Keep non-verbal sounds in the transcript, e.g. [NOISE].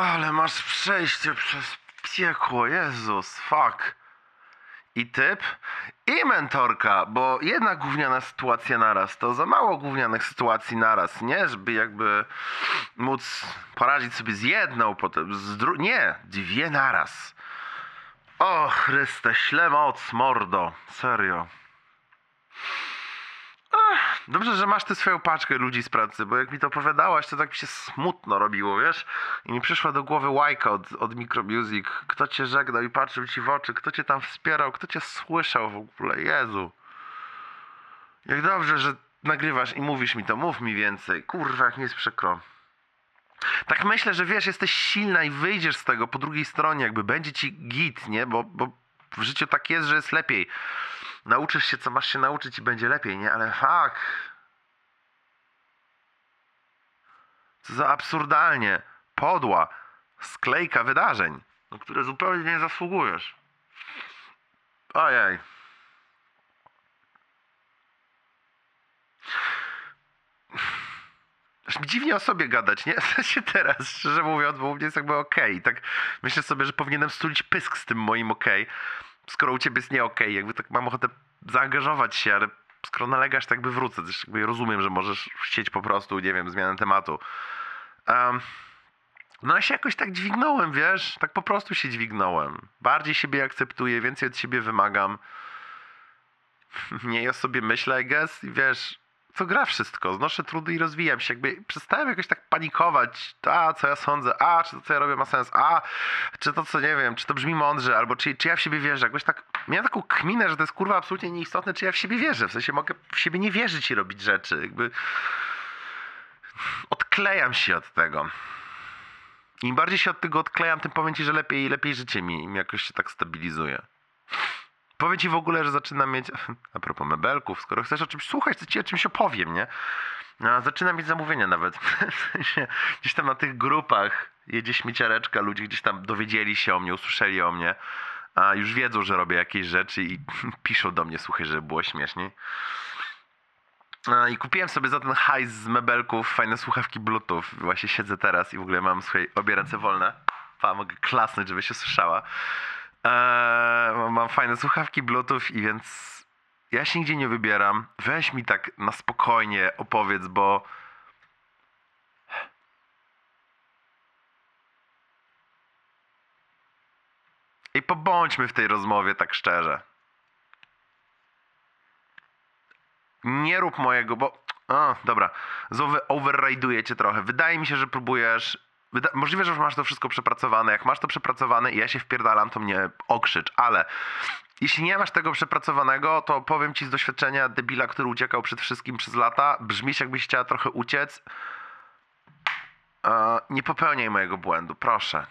Ale masz przejście przez piekło, Jezus, fuck. I typ, i mentorka, bo jedna gówniana sytuacja naraz, to za mało gównianych sytuacji naraz, nie? Żeby jakby móc poradzić sobie z jedną, potem z drugą, nie, dwie naraz. O Chryste, śle moc, mordo, serio. Dobrze, że masz tę swoją paczkę ludzi z pracy, bo jak mi to opowiadałaś, to tak mi się smutno robiło, wiesz? I mi przyszła do głowy łajka od, od Micromusic. Kto cię żegnał i patrzył ci w oczy, kto cię tam wspierał, kto cię słyszał w ogóle, Jezu. Jak dobrze, że nagrywasz i mówisz mi to, mów mi więcej. Kurwa, jak mi jest przykro. Tak myślę, że wiesz, jesteś silna i wyjdziesz z tego po drugiej stronie, jakby będzie ci git, nie? Bo, bo w życiu tak jest, że jest lepiej. Nauczysz się, co masz się nauczyć i będzie lepiej, nie? Ale fuck. Co za absurdalnie podła sklejka wydarzeń, na które zupełnie nie zasługujesz. Ojej. Aż mi dziwnie o sobie gadać, nie? [LAUGHS] W teraz, szczerze mówiąc, bo u mnie jest jakby okej. Tak myślę sobie, że powinienem stulić pysk z tym moim okej. Skoro u ciebie jest nie okej, jakby tak mam ochotę zaangażować się, ale skoro nalegasz, tak by wrócę. Też jakby rozumiem, że możesz chcieć po prostu, nie wiem, zmianę tematu. Um, no ja się jakoś tak dźwignąłem, wiesz? Tak po prostu się dźwignąłem. Bardziej siebie akceptuję, więcej od siebie wymagam. [LAUGHS] Mniej o sobie myślę, I guess, i wiesz, co gra wszystko, znoszę trudy i rozwijam się. Jakby przestałem jakoś tak panikować, a co ja sądzę, a czy to co ja robię ma sens, a czy to co nie wiem, czy to brzmi mądrze, albo czy, czy ja w siebie wierzę. Jakoś tak miałem taką kminę, że to jest kurwa absolutnie nieistotne, czy ja w siebie wierzę. W sensie mogę w siebie nie wierzyć i robić rzeczy. Jakby odklejam się od tego. Im bardziej się od tego odklejam, tym powiem ci, że lepiej lepiej życie mi, mi jakoś się tak stabilizuje. Powiem ci w ogóle, że zaczynam mieć, [LAUGHS] a propos mebelków, skoro chcesz o czymś słuchać, to ci o czymś opowiem, nie? A zaczynam mieć zamówienia nawet. [LAUGHS] Gdzieś tam na tych grupach jedzie śmieciareczka, ludzie gdzieś tam dowiedzieli się o mnie, usłyszeli o mnie, a już wiedzą, że robię jakieś rzeczy i [LAUGHS] piszą do mnie, słuchaj, żeby było śmieszniej. A, I kupiłem sobie za ten hajs z mebelków fajne słuchawki bluetooth. Właśnie siedzę teraz i w ogóle mam, słuchaj, obie ręce wolne. Pa, mogę klasnąć, żeby się słyszała. Eee, mam- fajne słuchawki Bluetooth i więc ja się nigdzie nie wybieram. Weź mi tak na spokojnie opowiedz, bo i pobądźmy w tej rozmowie tak szczerze. Nie rób mojego, bo. A, dobra. Zowy overriduję cię trochę. Wydaje mi się, że próbujesz. Wyda... Możliwe, że już masz to wszystko przepracowane. Jak masz to przepracowane i ja się wpierdalam, to mnie okrzycz, ale jeśli nie masz tego przepracowanego, to powiem ci z doświadczenia debila, który uciekał przed wszystkim przez lata, brzmisz jakbyś chciała trochę uciec. E, nie popełniaj mojego błędu, proszę.